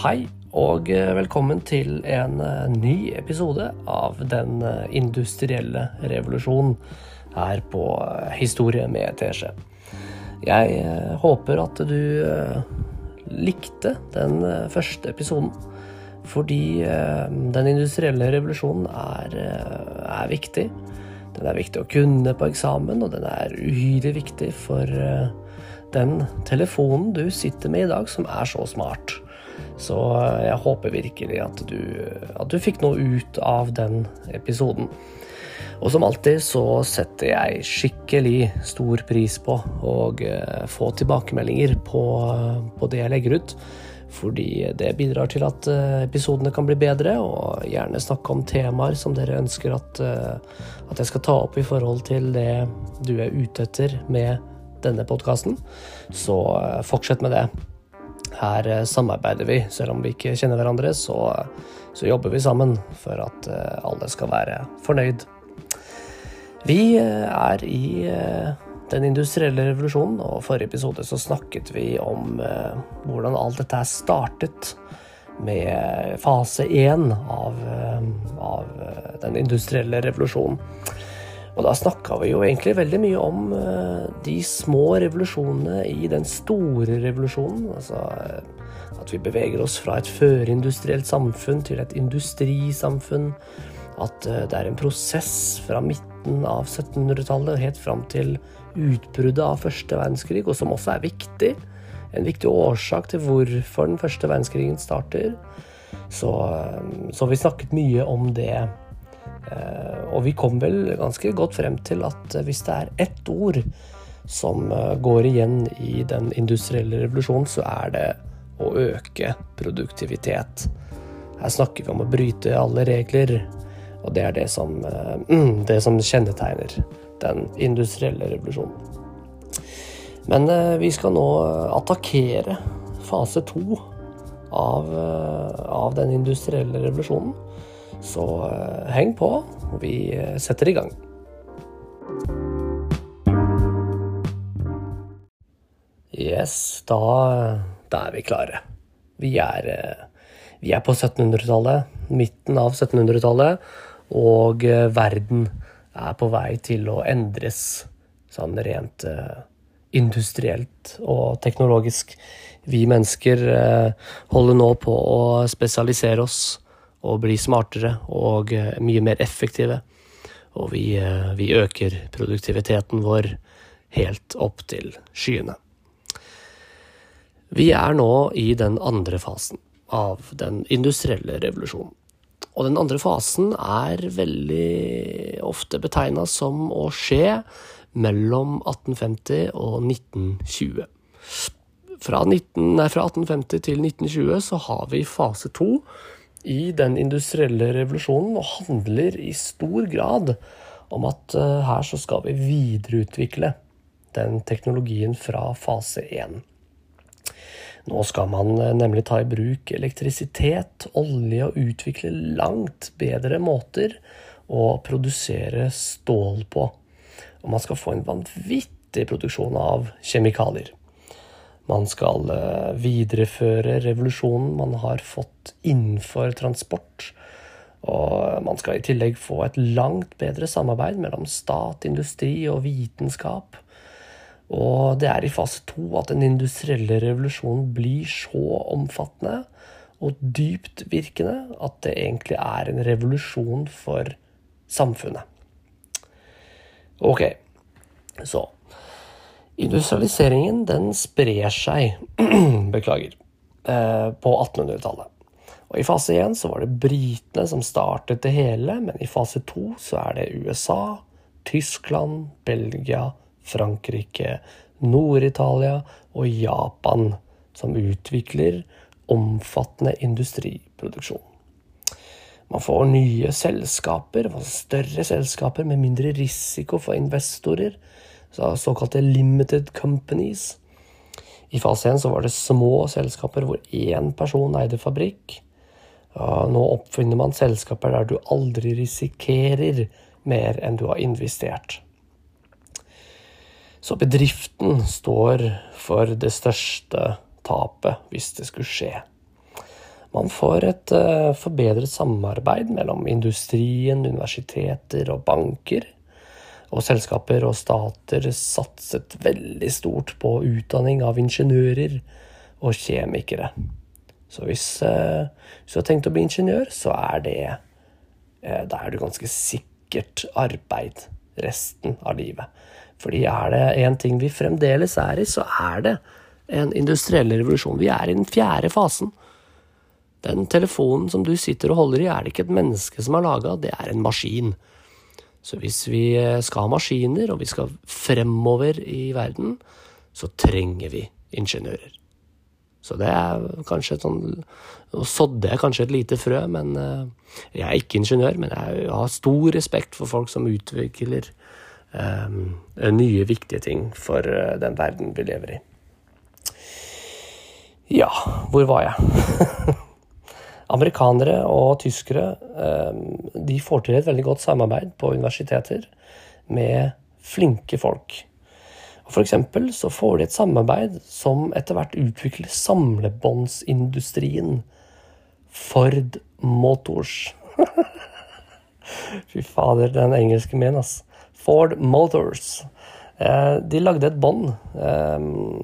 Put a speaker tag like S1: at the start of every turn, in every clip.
S1: Hei, og eh, velkommen til en eh, ny episode av Den eh, industrielle revolusjonen her på Historie med teskje. Jeg håper at du likte den første episoden, fordi den industrielle revolusjonen er, er viktig. Den er viktig å kunne på eksamen, og den er uhyre viktig for den telefonen du sitter med i dag, som er så smart. Så eh, jeg håper virkelig at du, at du fikk noe ut av den episoden. Og som alltid så setter jeg skikkelig stor pris på å eh, få tilbakemeldinger på, på, det jeg legger ut. Fordi det bidrar til at eh, episodene kan bli bedre, og gjerne snakke om temaer som dere ønsker at, at jeg skal ta opp i forhold til det du er ute etter med denne podkasten. Så fortsett med det. Her eh, samarbeider vi. Selv om vi ikke kjenner hverandre, så, så jobber vi sammen for at eh, alle skal være fornøyd. Vi eh, er i den industrielle revolusjonen, og forrige episode så snakket vi om hvordan alt dette er startet med fase én av, av den industrielle revolusjonen. Og da snakka vi jo egentlig veldig mye om uh, de små revolusjonene i den store revolusjonen. Altså uh, at vi beveger oss fra et førindustrielt samfunn til et industrisamfunn. At uh, det er en prosess fra midten av 1700-tallet helt fram til utbruddet av første verdenskrig, og som også er viktig. En viktig årsak til hvorfor den første verdenskrigen starter. Så, så vi snakket mye om det Eh, og vi kom vel ganske godt frem til at eh, hvis det er ett ord som eh, går igjen i den industrielle revolusjonen, så er det å øke produktivitet. Her snakker vi om å bryte alle regler, og det er det som, det som kjennetegner den industrielle revolusjonen. Men vi skal nå attakkere fase to av, av den industrielle revolusjonen. Så eh, heng på, og vi eh, setter i gang. Yes, da, da er vi klare. Vi er, eh, vi er på 1700-tallet, midten av 1700-tallet, og verden er på vei til å endres sånn rent industrielt og teknologisk. Vi mennesker holder nå på å spesialisere oss og bli smartere og eh, mye mer effektive. Og vi, eh, vi øker produktiviteten vår helt opp til skyene. Vi er nå i den andre fasen av den industrielle revolusjonen. Og den andre fasen er veldig ofte betegna som å skje mellom 1850 og 1920. Fra, 19, nei, fra 1850 til 1920 så har vi fase to, i den industrielle revolusjonen og handler i stor grad om at uh, her så skal vi videreutvikle den teknologien fra fase 1. Nå skal man uh, nemlig ta i bruk elektrisitet, olje og utvikle langt bedre måter å produsere stål på. Og man skal få en vanvittig produksjon av kjemikalier. Man skal eh, videreføre revolusjonen man har fått innenfor transport. Og man skal i tillegg få et langt bedre samarbeid mellom stat, industri og vitenskap. Og det er i fase to at den industrielle revolusjonen blir så omfattende og dypt virkende at det egentlig er en revolusjon for samfunnet. Ok, så Industrialiseringen den sprer seg beklager, eh, på 1800-tallet. Og I fase 1 så var det britene som startet det hele, men i fase 2 så er det USA, Tyskland, Belgia, Frankrike, Nord-Italia og Japan som utvikler omfattende industriproduksjon. Man får nye selskaper, større selskaper med mindre risiko for investorer såkalte limited companies. I fase 1 så var det små selskaper hvor én person eide fabrikk. Nå oppfinner man selskaper der du aldri risikerer mer enn du har investert. Så bedriften står for det største tapet hvis det skulle skje. Man får et uh, forbedret samarbeid mellom industrien, universiteter og banker. Og selskaper og stater satset veldig stort på utdanning av ingeniører og kjemikere. Så hvis, uh, hvis, du har tenkt å bli ingeniør, så er det uh, Da er du ganske sikkert arbeid resten av livet. Fordi er det én ting vi fremdeles er i, så er det en industriell revolusjon. Vi er i den fjerde fasen. Den telefonen som du sitter og holder i, er det ikke et menneske som har laga, det er en maskin. Så hvis vi skal ha maskiner, og vi skal fremover i verden, så trenger vi ingeniører. Så det er kanskje et sånn Nå sådde jeg kanskje et lite frø, men eh, jeg er ikke ingeniør. Men jeg har stor respekt for folk som utvikler um, nye, viktige ting for eh, den verden vi lever i. Ja, hvor var jeg? Amerikanere og tyskere ehm, de får til et veldig godt samarbeid på universiteter med flinke folk. Eksempel så får de et samarbeid som etter hvert utvikler samlebåndsindustrien. Ford Motors. Fy fader, den engelske min, ass. Ford Motors. Eh, de lagde et bånd ehm,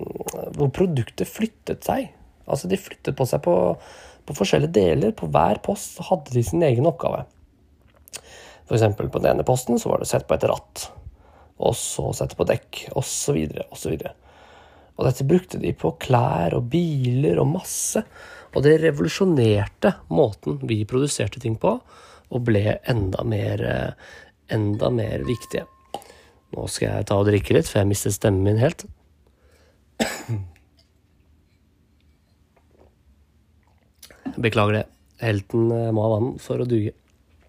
S1: hvor produktet flyttet seg. Altså, de flyttet på seg på på forskjellige deler. På hver post hadde de sin egen oppgave. F.eks. på den ene posten så var det sett på et ratt, og så sette på dekk, osv., osv. Og dette brukte de på klær og biler og masse. Og det revolusjonerte måten vi produserte ting på, og ble enda mer, enda mer viktige. Nå skal jeg ta og drikke litt, for jeg mistet stemmen min helt. Beklager det. Helten eh, må ha vann for å duge.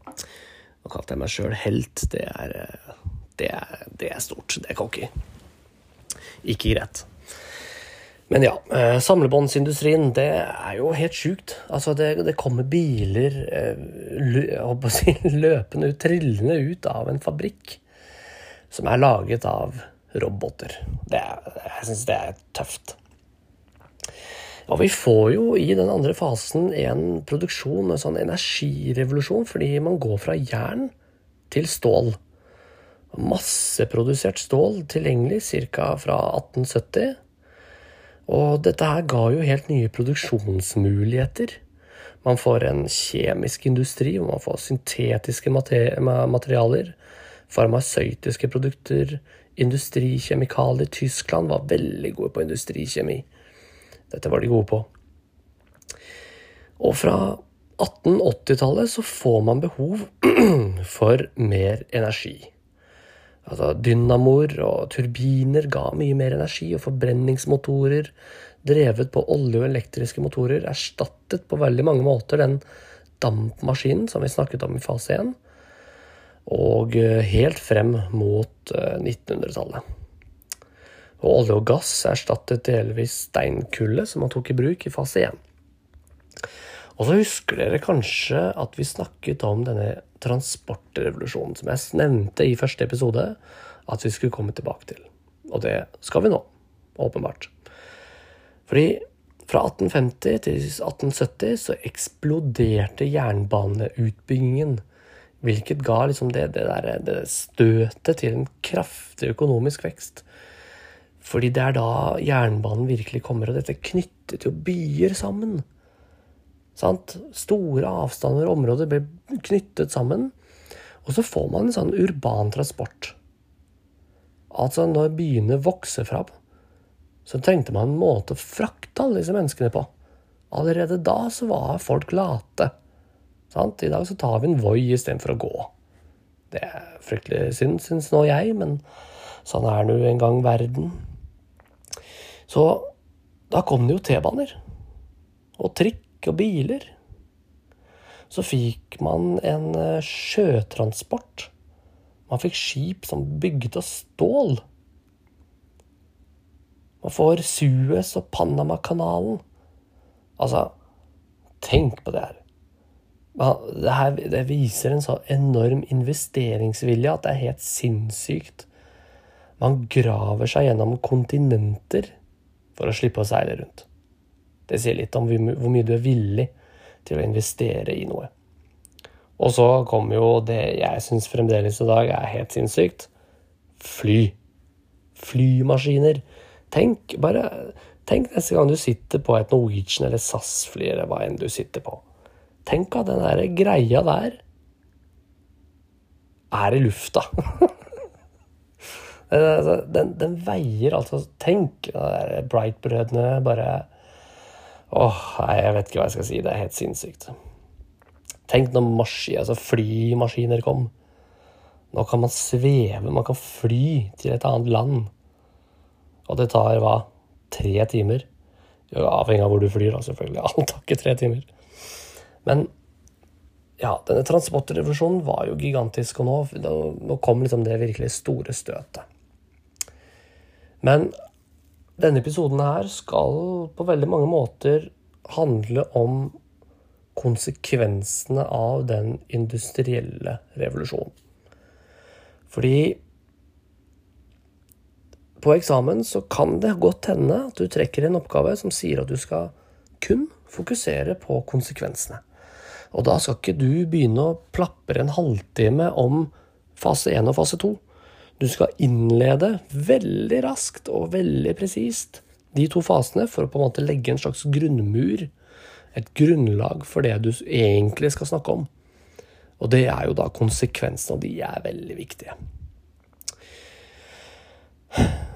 S1: Nå kalte jeg meg sjøl helt. Det er, eh, det, er, det er, stort. Det er cocky. Ikke greit. Men ja, eh, samlebåndsindustrien, det er jo helt sjukt. Altså, det, det kommer biler løpende ut, trillende ut av en fabrikk som er laget av roboter. Det jeg syns det er tøft. Og vi får jo i den andre fasen en produksjon, en sånn energirevolusjon, fordi man går fra jern til stål. Masseprodusert stål tilgjengelig ca. fra 1870. Og dette her ga jo helt nye produksjonsmuligheter. Man får en kjemisk industri hvor man får syntetiske materialer, farmasøytiske produkter, industrikjemikalier. Tyskland var veldig gode på industrikjemi. Dette var de gode på. Og fra 1880-tallet så får man behov for mer energi. Altså Dynamoer og turbiner ga mye mer energi, og forbrenningsmotorer drevet på olje og elektriske motorer erstattet på veldig mange måter den dampmaskinen som vi snakket om i fase 1, og eh, helt frem mot 1900-tallet. Og olje og gass erstattet delvis steinkullet som man tok i bruk i fase 1. Og så husker dere kanskje at vi snakket om denne transportrevolusjonen som jeg nevnte i første episode at vi skulle komme tilbake til. Og det skal vi nå, åpenbart. Fordi fra 1850 til 1870 så eksploderte jernbaneutbyggingen. Hvilket ga liksom det, det, der, det støtet til en kraftig økonomisk vekst. Fordi det er da jernbanen virkelig kommer, og dette knyttet jo byer sammen. Sant? Store avstander og områder ble knyttet sammen. Og så får man en sånn urban transport. Altså, når byene vokser fram, så trengte man en måte å frakte alle disse menneskene på. Allerede da så var folk late. Sant? I dag så tar vi en Voi istedenfor å gå. Det er fryktelig synd, syns nå jeg, men sånn er nå en gang verden. Så da kom det jo T-baner. Og trikk og biler. Så fikk man en eh, sjøtransport. Man fikk skip som bygget av stål. Man får Suez og Panamakanalen. Altså, tenk på det her. Det, her, det viser en så enorm investeringsvilje at det er helt sinnssykt. Man graver seg gjennom kontinenter for å slippe å seile rundt. Det sier litt om hvor mye du er villig til å investere i noe. Og så kommer jo det jeg syns fremdeles i dag er helt sinnssykt fly. Flymaskiner. Tenk bare Tenk neste gang du sitter på et Norwegian eller SAS-fly eller hva enn du sitter på. Tenk at den der greia der er i lufta. Altså, den, den, veier altså Tenk, Bright-brødrene bare Åh, nei, jeg vet ikke hva jeg skal si. Det er helt sinnssykt. Tenk når maski, altså flymaskiner kom. Nå kan man sveve, man kan fly til et annet land. Og det tar hva? Tre timer? Avhengig av hvor du flyr, da, selvfølgelig. Alt tar ikke tre timer. Men ja, denne transportrevolusjonen var jo gigantisk, og nå, nå kom liksom det virkelig store støtet. Men denne episoden her skal på veldig mange måter handle om konsekvensene av den industrielle revolusjonen. Fordi på eksamen så kan det godt hende at du trekker en oppgave som sier at du skal kun fokusere på konsekvensene. Og da skal ikke du begynne å plapre en halvtime om fase 1 og fase 2. Du skal innlede veldig raskt og veldig presist de to fasene for å på en måte legge en slags grunnmur, et grunnlag for det du egentlig skal snakke om. Og det er jo da konsekvensene, og de er veldig viktige.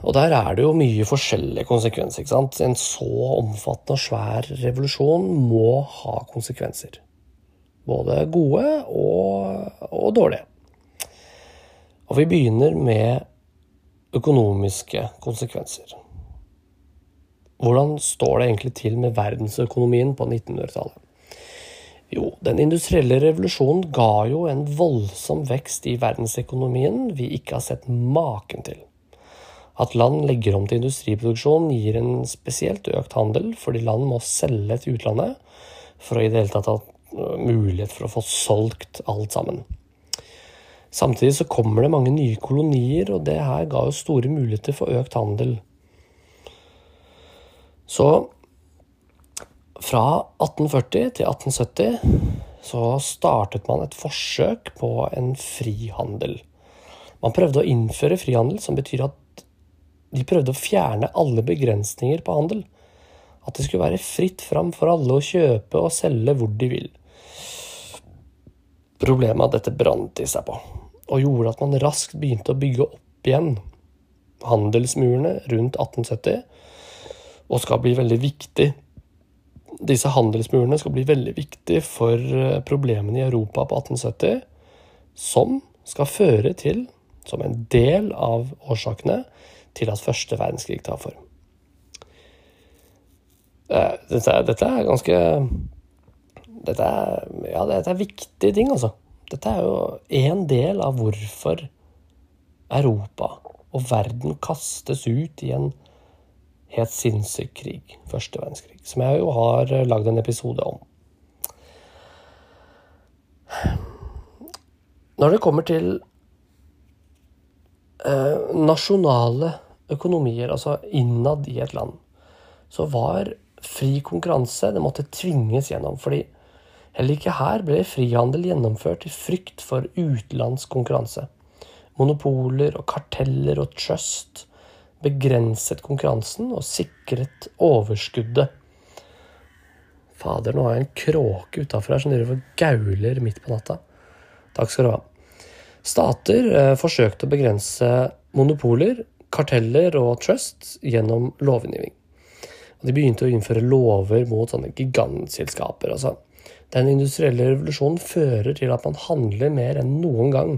S1: Og der er det jo mye forskjellige konsekvenser. ikke sant? En så omfattende og svær revolusjon må ha konsekvenser. Både gode og, og dårlige. Og vi begynner med økonomiske konsekvenser. Hvordan står det egentlig til med verdensøkonomien på 1900-tallet? Jo, den industrielle revolusjonen ga jo en voldsom vekst i verdensøkonomien vi ikke har sett maken til. At land legger om til industriproduksjon gir en spesielt økt handel, fordi land må selge til utlandet for å i det hele tatt ha mulighet for å få solgt alt sammen. Samtidig så kommer det mange nye kolonier, og det her ga jo store muligheter for økt handel. Så fra 1840 til 1870 så startet man et forsøk på en frihandel. Man prøvde å innføre frihandel, som betyr at de prøvde å fjerne alle begrensninger på handel. At det skulle være fritt fram for alle å kjøpe og selge hvor de vil. Problemet dette brant i seg på og gjorde at man raskt begynte å bygge opp igjen handelsmurene rundt 1870, og skal bli veldig viktig. Disse handelsmurene skal bli veldig viktig for eh, problemene i Europa på 1870, som skal føre til, som en del av årsakene, til at første verdenskrig tar form. Eh, dette er ganske dette er, ja, dette er viktige ting, altså. Dette er jo en del av hvorfor Europa og verden kastes ut i en helt sinnssyk krig, første verdenskrig, som jeg jo har lagd en episode om. Når det kommer til eh, nasjonale økonomier, altså innad i et land, så var fri konkurranse Det måtte tvinges gjennom. fordi Heller ikke her ble frihandel gjennomført i frykt for utenlandsk konkurranse. Monopoler og karteller og trust begrenset konkurransen og sikret overskuddet. Fader, nå har jeg en kråke utafor her som driver og gauler midt på natta. Takk skal du ha. Stater eh, forsøkte å begrense monopoler, karteller og trust gjennom lovgivning. de begynte å innføre lover mot sånne gigantselskaper. altså den industrielle revolusjonen fører til at man handler mer enn noen gang.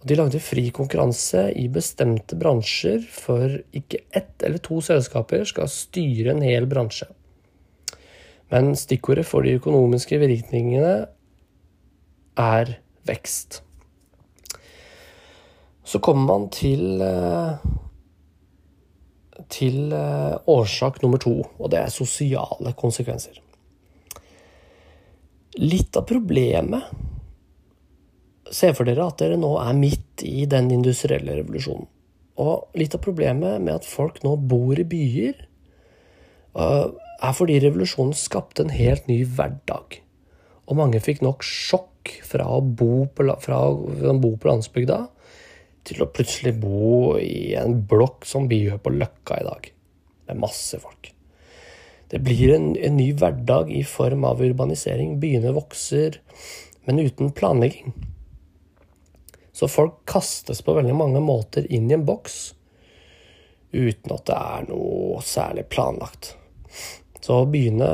S1: Og de lagde fri konkurranse i bestemte bransjer, for ikke ett eller to selskaper skal styre en hel bransje. Men stikkordet for de økonomiske virkningene er vekst. Så kommer man til, eh, til eh, årsak nummer to, og det er sosiale konsekvenser. Litt av problemet Se for dere at dere nå er midt i den industrielle revolusjonen. Og litt av problemet med at folk nå bor i byer, er fordi revolusjonen skapte en helt ny hverdag. Og mange fikk nok sjokk fra å bo på, fra å bo på landsbygda til å plutselig bo i en blokk som vi gjør på Løkka i dag. Er masse folk. Det blir en, en ny hverdag i form av urbanisering. Byene vokser, men uten planlegging. Så folk kastes på veldig mange måter inn i en boks uten at det er noe særlig planlagt. Så byene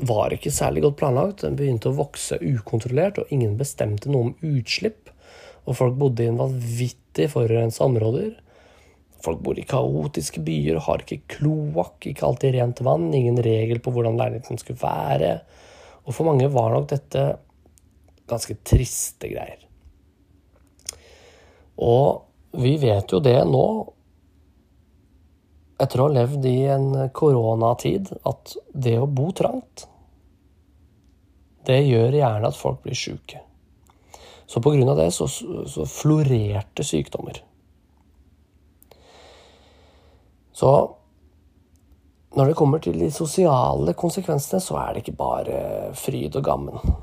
S1: var ikke særlig godt planlagt. Den begynte å vokse ukontrollert, og ingen bestemte noe om utslipp. Og folk bodde i en vanvittig forurensa områder. Folk bor i kaotiske byer og har ikke kloakk, ikke alltid rent vann, ingen regel på hvordan leiligheten skulle være. Og for mange var nok dette ganske triste greier. Og vi vet jo det nå, etter å ha levd i en koronatid, at det å bo trangt, det gjør gjerne at folk blir sjuke. Så på grunn av det så, så florerte sykdommer. Så når det kommer til de sosiale konsekvensene, så er det ikke bare fryd og gammen.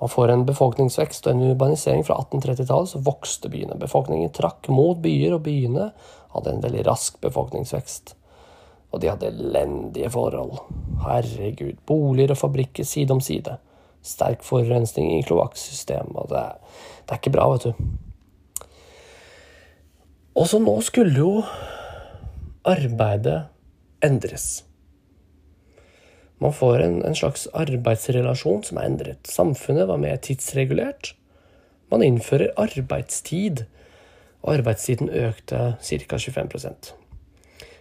S1: Man får en befolkningsvekst og en urbanisering fra 1830-tallet, så vokste byene. Befolkningen trakk mot byer, og byene hadde en veldig rask befolkningsvekst. Og de hadde elendige forhold. Herregud. Boliger og fabrikker side om side. Sterk forurensning i kloakksystemet. Og det, det er ikke bra, vet du. Og så nå skulle jo arbeidet endres. Man får en, en, slags arbeidsrelasjon som er endret. Samfunnet var mer tidsregulert. Man innfører arbeidstid, og arbeidstiden økte ca. 25%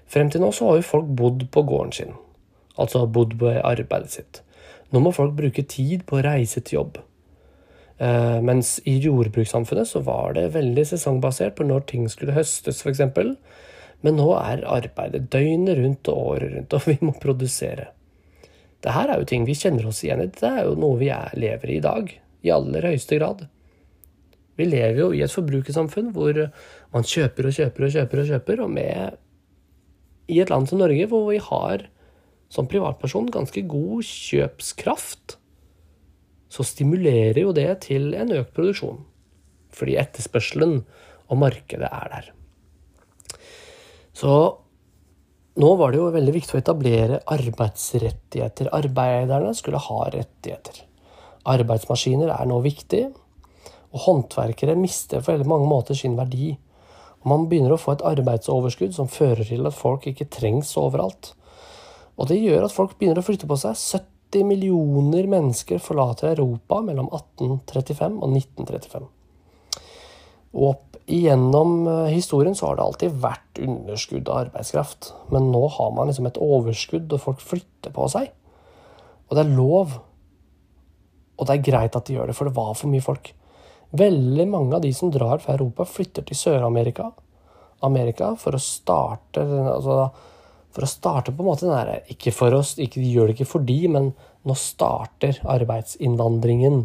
S1: Frem til nå så har jo folk bodd på gården sin, altså bodd på arbeidet sitt. Nå må folk bruke tid på å reise til jobb. Eh, mens i jordbrukssamfunnet så var det veldig sesongbasert på når ting skulle høstes, f.eks. Men nå er arbeidet døgnet rundt og året rundt, og vi må produsere. Det her er jo ting vi kjenner oss igjen i. Det er jo noe vi er, lever i i dag. I aller høyeste grad. Vi lever jo i et forbrukersamfunn hvor man kjøper og kjøper og kjøper og kjøper, og med i et land som Norge hvor vi har som privatperson ganske god kjøpskraft, så stimulerer jo det til en økt produksjon. Fordi etterspørselen og markedet er der. Så nå var det jo veldig viktig å etablere arbeidsrettigheter. Arbeiderne skulle ha rettigheter. Arbeidsmaskiner er nå viktig, og håndverkere mister på veldig mange måter sin verdi. Man begynner å få et arbeidsoverskudd som fører til at folk ikke trengs overalt. Og det gjør at folk begynner å flytte på seg. 70 millioner mennesker forlater Europa mellom 1835 og 1935. Og opp igjennom eh, historien så har det alltid vært underskudd av arbeidskraft. Men nå har man liksom et overskudd, og folk flytter på seg. Og det er lov. Og det er greit at de gjør det, for det var for mye folk. Veldig mange av de som drar fra Europa, flytter til Sør-Amerika Amerika for å starte altså, For å starte på en måte den derre Ikke for oss, ikke, de gjør det ikke for de, men nå starter arbeidsinnvandringen.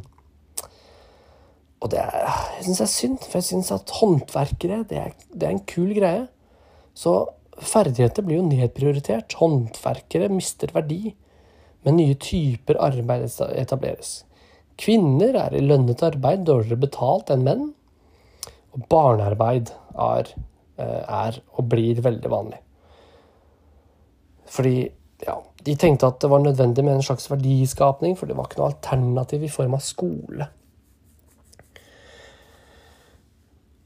S1: Og det syns jeg er synd, for jeg syns at håndverkere det er, det er, en kul greie. Så ferdigheter blir jo nedprioritert. Håndverkere mister verdi. Men nye typer arbeid etableres. Kvinner er i lønnet arbeid dårligere betalt enn menn. Og barnearbeid er, eh, er og blir veldig vanlig. Fordi ja, de tenkte at det var nødvendig med en slags verdiskapning, for det var ikke noe alternativ i form av skole.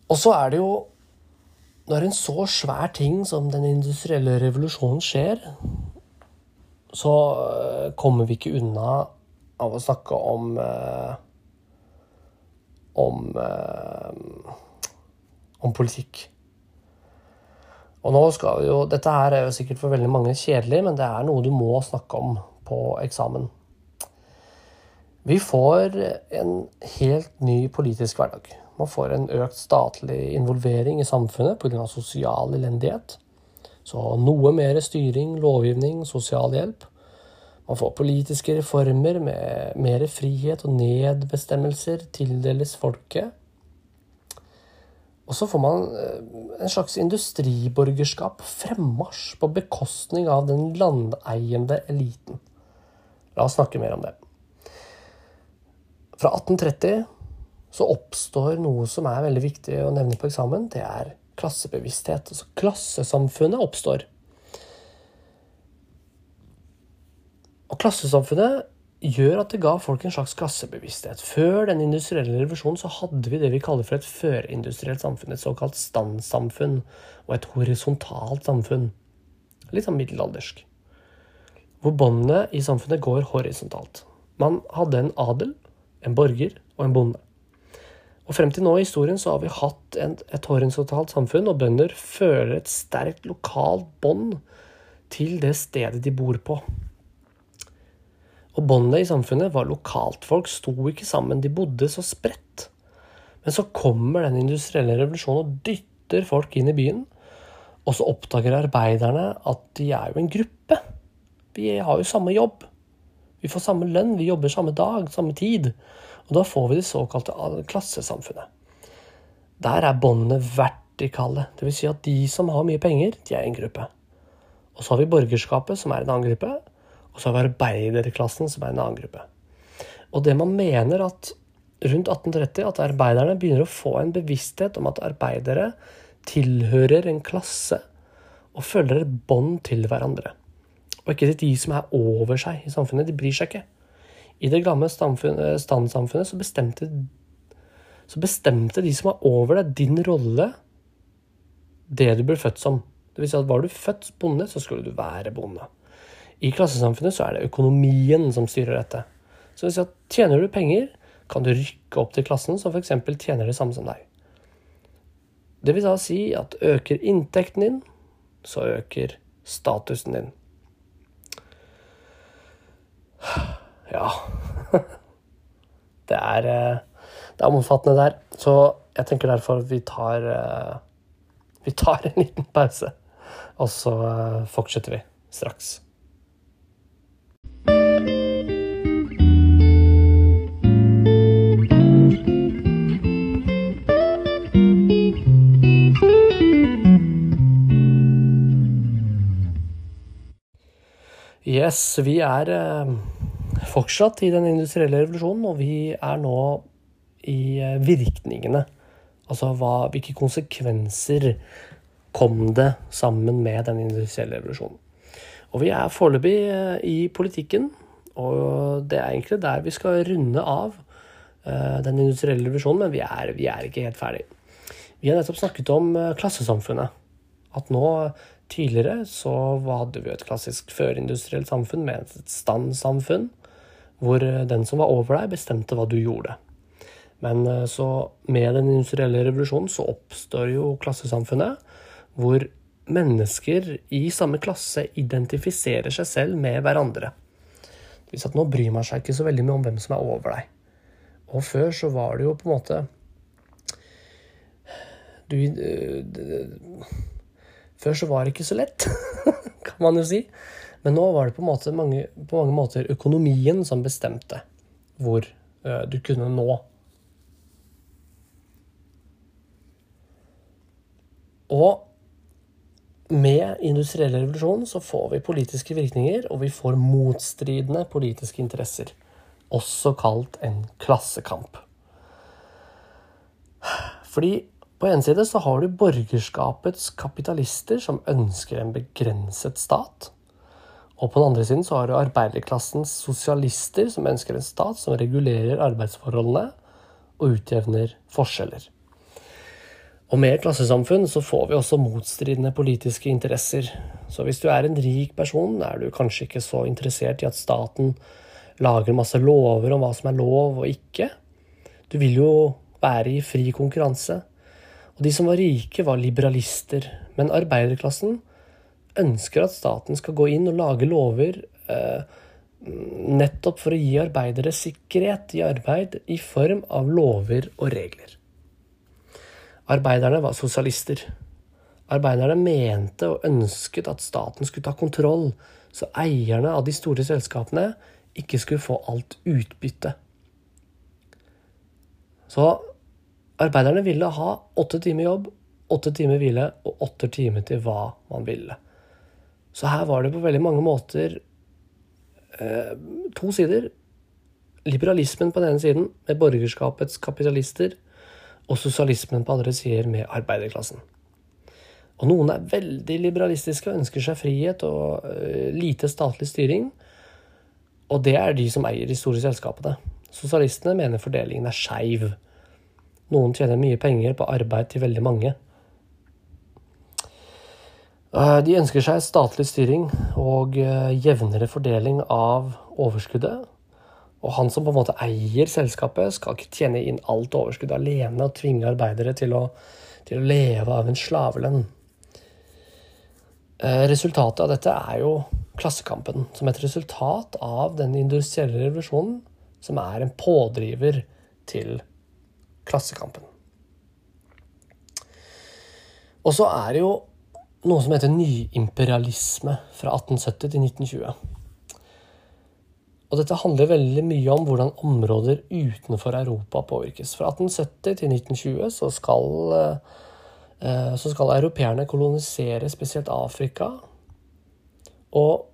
S1: Og så er det jo Når en så svær ting som den industrielle revolusjonen skjer, så eh, kommer vi ikke unna av å snakke om eh, om eh, om politikk. Og nå skal vi jo, Dette her er jo sikkert for veldig mange kjedelig, men det er noe du må snakke om på eksamen. Vi får en helt ny politisk hverdag. Man får en økt statlig involvering i samfunnet pga. sosial elendighet. Så noe mer styring, lovgivning, sosial hjelp. Man får politiske reformer med mer frihet og nedbestemmelser tildeles folket. Og så får man eh, en slags industriborgerskap, fremmarsj, på bekostning av den landeiende eliten. La oss snakke mer om det. Fra 1830 så oppstår noe som er veldig viktig å nevne på eksamen. Det er klassebevissthet. Altså klassesamfunnet oppstår. Og klassesamfunnet gjør at det ga folk en slags klassebevissthet. Før den industrielle revolusjonen så hadde vi det vi kaller for et førindustrielt samfunn. Et såkalt standsamfunn og et horisontalt samfunn. Litt sånn middelaldersk. Hvor båndene i samfunnet går horisontalt. Man hadde en adel, en borger og en bonde. Og Frem til nå i historien så har vi hatt et, et horisontalt samfunn, og bønder føler et sterkt lokalt bånd til det stedet de bor på. Og båndet i samfunnet var lokalt. Folk sto ikke sammen, de bodde så spredt. Men så kommer den industrielle revolusjonen og dytter folk inn i byen. Og så oppdager arbeiderne at de er jo en gruppe. Vi har jo samme jobb. Vi får samme lønn, vi jobber samme dag, samme tid. Og da får vi det såkalte klassesamfunnet. Der er båndene vertikale. Dvs. Si at de som har mye penger, de er en gruppe. Og så har vi borgerskapet, som er en annen gruppe. Og så har vi arbeiderklassen, som er en annen gruppe. Og det man mener at rundt 1830 at arbeiderne begynner å få en bevissthet om at arbeidere tilhører en klasse og følger et bånd til hverandre. Og ikke de som er over seg i samfunnet. De bryr seg ikke. I det gamle standsamfunnet så bestemte, så bestemte de som var over deg, din rolle, det du ble født som. Det vil si at var du født bonde, så skulle du være bonde. I klassesamfunnet så er det økonomien som styrer dette. Så hvis at tjener du penger, kan du rykke opp til klassen som f.eks. tjener det samme som deg. Det vil da si at øker inntekten din, så øker statusen din. Ja Det er, eh, det er omfattende der. Så jeg tenker derfor vi tar eh, Vi tar en liten pause, og så eh, fortsetter vi straks. Yes, vi er fortsatt i den industrielle revolusjonen, og vi er nå i eh, virkningene. Altså hva, hvilke konsekvenser kom det sammen med den industrielle revolusjonen. Og vi er foreløpig eh, i politikken, og det er egentlig der vi skal runde av den industrielle revolusjonen, men vi er, vi er ikke helt ferdig. Vi har nettopp snakket om klassesamfunnet. At nå Tidligere så hadde vi et klassisk førindustrielt samfunn med et standsamfunn, hvor den som var over deg, bestemte hva du gjorde. Men eh, så med den industrielle revolusjonen så oppstår jo klassesamfunnet, hvor mennesker i samme klasse identifiserer seg selv med hverandre. Det at nå bryr man seg ikke så veldig mye om hvem som er over deg. Og før så var det jo på en måte du, eh, før så var det ikke så lett, kan man jo si. Men nå var det på, måte mange, på mange måter økonomien som bestemte hvor uh, du kunne nå. Og med industriell revolusjon så får vi politiske virkninger, og vi får motstridende politiske interesser. Også kalt en klassekamp. Fordi på en side så har du borgerskapets kapitalister som ønsker en begrenset stat. Og på den andre siden så har du arbeiderklassens sosialister som ønsker en stat som regulerer arbeidsforholdene og utjevner forskjeller. Og med klassesamfunn så får vi også motstridende politiske interesser. Så hvis du er en rik person, er du kanskje ikke så interessert i at staten lager masse lover om hva som er lov og ikke. Du vil jo være i fri konkurranse. Og de som var rike, var liberalister. Men arbeiderklassen ønsker at staten skal gå inn og lage lover eh, nettopp for å gi arbeidere sikkerhet i arbeid i form av lover og regler. Arbeiderne var sosialister. Arbeiderne mente og ønsket at staten skulle ta kontroll, så eierne av de store selskapene ikke skulle få alt utbytte. Så Arbeiderne ville ha åtte timer jobb, åtte timer hvile og åtte timer til hva man ville. Så her var det på veldig mange måter eh, to sider. Liberalismen på den ene siden, med borgerskapets kapitalister, og sosialismen på andre sider, med arbeiderklassen. Og noen er veldig liberalistiske og ønsker seg frihet og eh, lite statlig styring. Og det er de som eier de store selskapene. Sosialistene mener fordelingen er skeiv. Noen tjener mye penger på arbeid til veldig mange. Uh, de ønsker seg statlig styring og uh, jevnere fordeling av overskuddet. Og han som på en måte eier selskapet, skal ikke tjene inn alt overskuddet alene og tvinge arbeidere til å, til å leve av en slavelønn. Eh, resultatet av dette er jo Klassekampen, som et resultat av den industrielle revolusjonen, som er en pådriver til Klassekampen. Og så er det jo noe som heter nyimperialisme fra 1870 til 1920. Og dette handler veldig mye om hvordan områder utenfor Europa påvirkes. Fra 1870 til 1920 så skal eh, så skal europeerne kolonisere spesielt Afrika. Og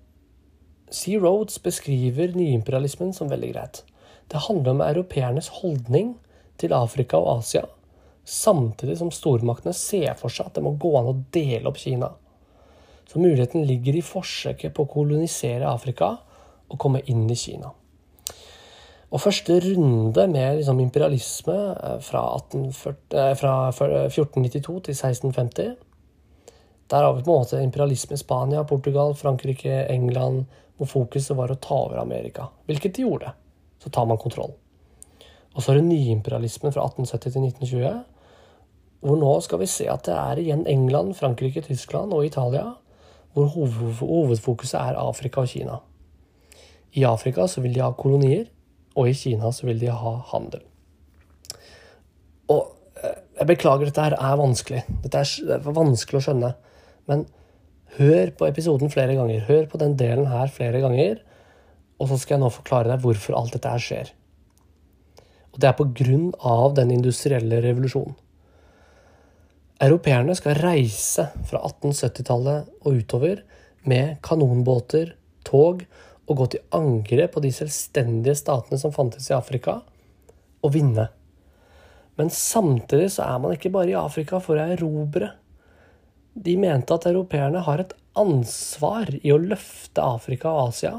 S1: Sea Roads beskriver nyimperialismen som veldig greit. Det handler om europeernes holdning til Afrika og Asia, samtidig som stormaktene ser for seg at det må gå an å dele opp Kina. Så muligheten ligger i forsøket på å kolonisere Afrika og komme inn i Kina. Og første runde med liksom imperialisme eh, fra, 1840, eh, fra 1492 til 1650 Der har vi på en måte imperialisme i Spania, Portugal, Frankrike, England, hvor fokuset var å ta over Amerika. Hvilket de gjorde. Så tar man kontroll. Og så er det nyimperialismen fra 1870 til 1920. Hvor nå skal vi se at det er igjen England, Frankrike, Tyskland og Italia hvor hovedfokuset er Afrika og Kina. I Afrika så vil de ha kolonier. Og i Kina så vil de ha handel. Og eh, jeg beklager, dette her er vanskelig. Dette er vanskelig å skjønne. Men hør på episoden flere ganger. Hør på den delen her flere ganger. Og så skal jeg nå forklare deg hvorfor alt dette her skjer. Og det er på grunn av den industrielle revolusjonen. Europeerne skal reise fra 1870-tallet og utover med kanonbåter, tog og gå til angrep på de selvstendige statene som fantes i Afrika, og vinne. Men samtidig så er man ikke bare i Afrika for å erobre. De mente at europeerne har et ansvar i å løfte Afrika og Asia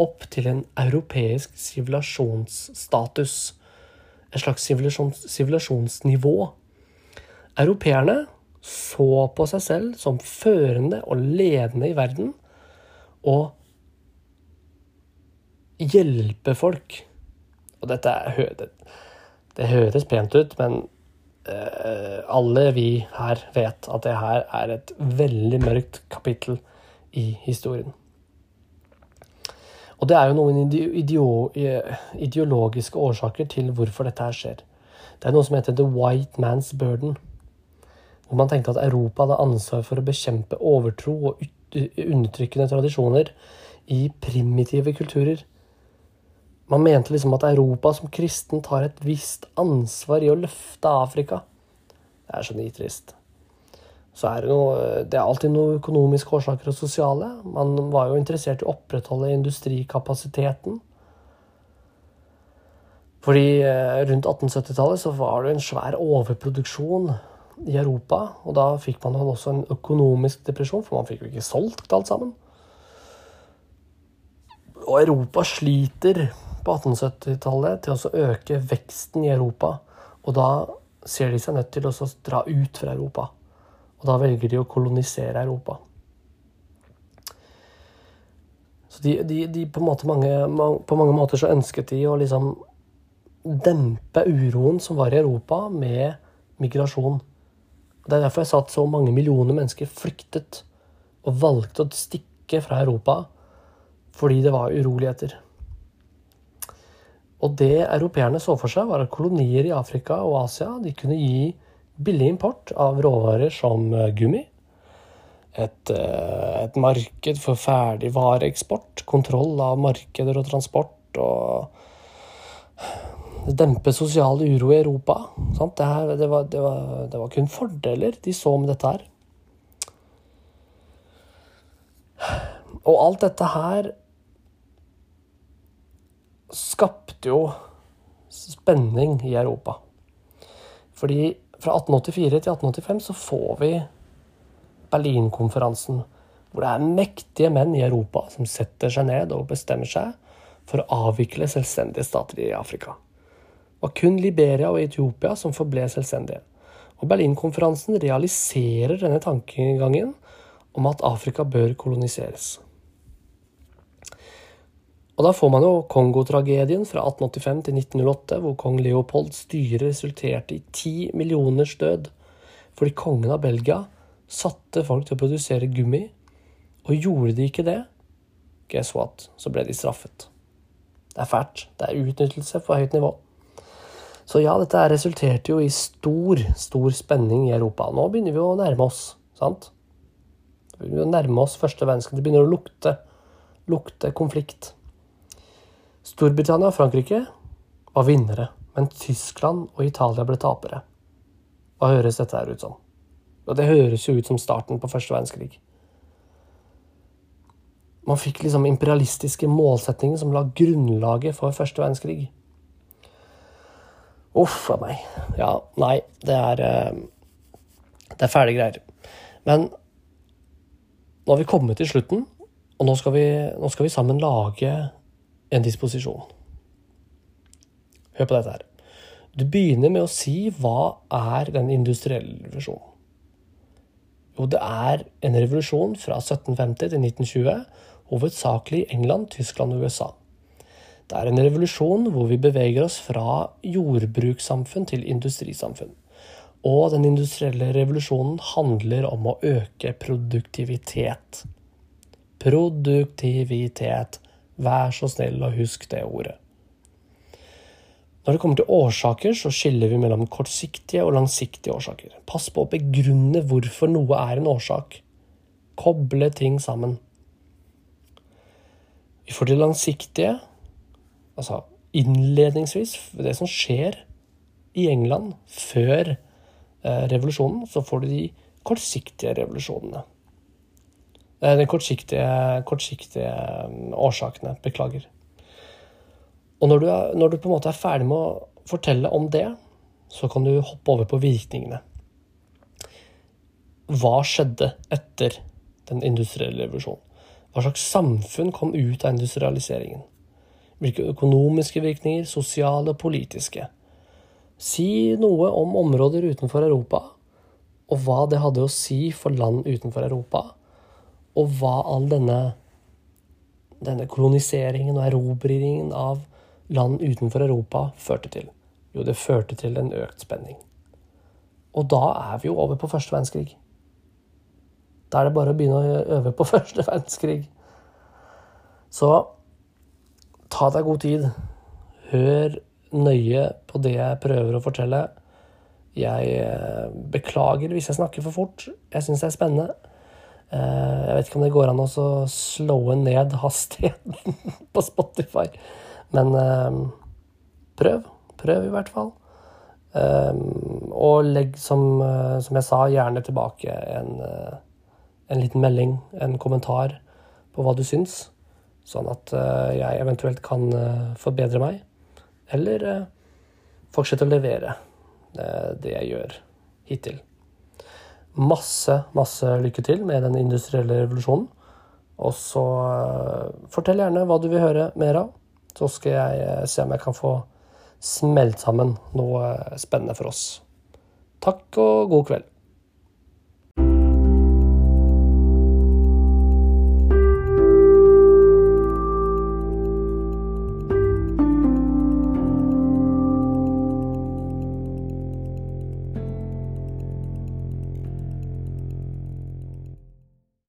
S1: opp til en europeisk sivilasjonsstatus. Et slags sivilisasjonsnivå. Europeerne så på seg selv som førende og ledende i verden, og hjelpe folk. Og dette er, det, høres pent ut, men uh, alle vi her vet at det her er et veldig mørkt kapittel i historien. Og det er jo noen ideologiske årsaker til hvorfor dette her skjer. Det er noe som heter the white man's burden. Hvor man tenkte at Europa hadde ansvar for å bekjempe overtro og undertrykkende tradisjoner i primitive kulturer. Man mente liksom at Europa som kristen tar et visst ansvar i å løfte Afrika. Det er så nitrist. Så er det, noe, det er alltid noen økonomiske årsaker og sosiale. Man var jo interessert i å opprettholde industrikapasiteten. Fordi eh, rundt 1870-tallet så var det en svær overproduksjon i Europa. Og da fikk man også en økonomisk depresjon, for man fikk jo ikke solgt alt sammen. Og Europa sliter på 1870-tallet til å øke veksten i Europa. Og da ser de seg nødt til å dra ut fra Europa. Og da velger de å kolonisere Europa. Så de, de, de på, mange, på, mange, måter så ønsket de å liksom dempe uroen som var i Europa, med migrasjon. Det er derfor jeg sa at så mange millioner mennesker flyktet og valgte å stikke fra Europa fordi det var uroligheter. Og det europeerne så for seg, var at kolonier i Afrika og Asia de kunne gi billig import av råvarer som eh, gummi. Et, eh, et marked for ferdigvareeksport. Kontroll av markeder og transport. Og dempe sosial uro i Europa. Det, her, det, var, det, var, det, var, kun fordeler de så med dette her. Og alt dette her skapte jo spenning i Europa. Fordi fra 1884 til 1885 så får vi Berlinkonferansen, hvor det er mektige menn i Europa som setter seg ned og bestemmer seg for å avvikle selvstendige stater i Afrika. Var kun Liberia og Etiopia som forble selvstendige. Og Berlinkonferansen realiserer denne tankegangen om at Afrika bør koloniseres. Og da får man jo Kongo-tragedien fra 1885 til 1908, hvor kong Leopolds styre resulterte i ti millioners død fordi kongen av Belgia satte folk til å produsere gummi, og gjorde de ikke det, guess what, så ble de straffet. Det er fælt. Det er utnyttelse på høyt nivå. Så ja, dette resulterte jo i stor, stor spenning i Europa. Nå begynner vi å nærme oss, sant? Vi begynner å nærme oss første verdenskrig. Det begynner å lukte, lukte konflikt. Storbritannia og Frankrike var vinnere, men Tyskland og Italia ble tapere. Hva høres dette her ut som? Og det høres jo ut som starten på første verdenskrig. Man fikk liksom imperialistiske målsetninger som la grunnlaget for første verdenskrig. Uff a meg. Ja, nei, det er eh, Det er fæle greier. Men nå har vi kommet til slutten, og nå skal vi, nå skal vi sammen lage en disposisjon. Hør på dette her. Du begynner med å si hva er den industrielle revolusjonen? Jo, det er en revolusjon fra 1750 til 1920, hovedsakelig i England, Tyskland og USA. Det er en revolusjon hvor vi beveger oss fra jordbrukssamfunn til industrisamfunn. Og den industrielle revolusjonen handler om å øke produktivitet. Produktivitet. Vær så snill og husk det ordet. Når det kommer til årsaker, så skiller vi mellom kortsiktige og langsiktige årsaker. Pass på å begrunne hvorfor noe er en årsak. Koble ting sammen. Vi får de langsiktige, altså innledningsvis, det som skjer i England før eh, revolusjonen, så får du de kortsiktige revolusjonene. Eh, de kortsiktige, kortsiktige mm, årsakene. Beklager. Og når du, er, når du, på en måte er ferdig med å fortelle om det, så kan du hoppe over på virkningene. Hva skjedde etter den industrielle revolusjonen? Hva slags samfunn kom ut av industrialiseringen? Hvilke økonomiske virkninger, sosiale politiske? Si noe om områder utenfor Europa, og hva det hadde å si for land utenfor Europa og hva all denne, denne koloniseringen og erobringen av land utenfor Europa førte til? Jo, det førte til en økt spenning. Og da er vi jo over på første verdenskrig. Da er det bare å begynne å øve på første verdenskrig. Så ta deg god tid. Hør nøye på det jeg prøver å fortelle. Jeg eh, beklager hvis jeg snakker for fort. Jeg syns det er spennende. Eh, jeg vet ikke om det går an å slåe ned hastigheten på Spotify, men eh, prøv. Prøv, i hvert fall. Og legg, som, som jeg sa, gjerne tilbake en, en, liten melding, en kommentar på hva du syns, sånn at jeg eventuelt kan forbedre meg. Eller fortsette å levere det jeg gjør hittil masse, masse lykke til med den industrielle revolusjonen. Og så fortell gjerne hva du vil høre mer av. Så skal jeg se om jeg kan få smelt sammen noe spennende for oss. Takk og god kveld.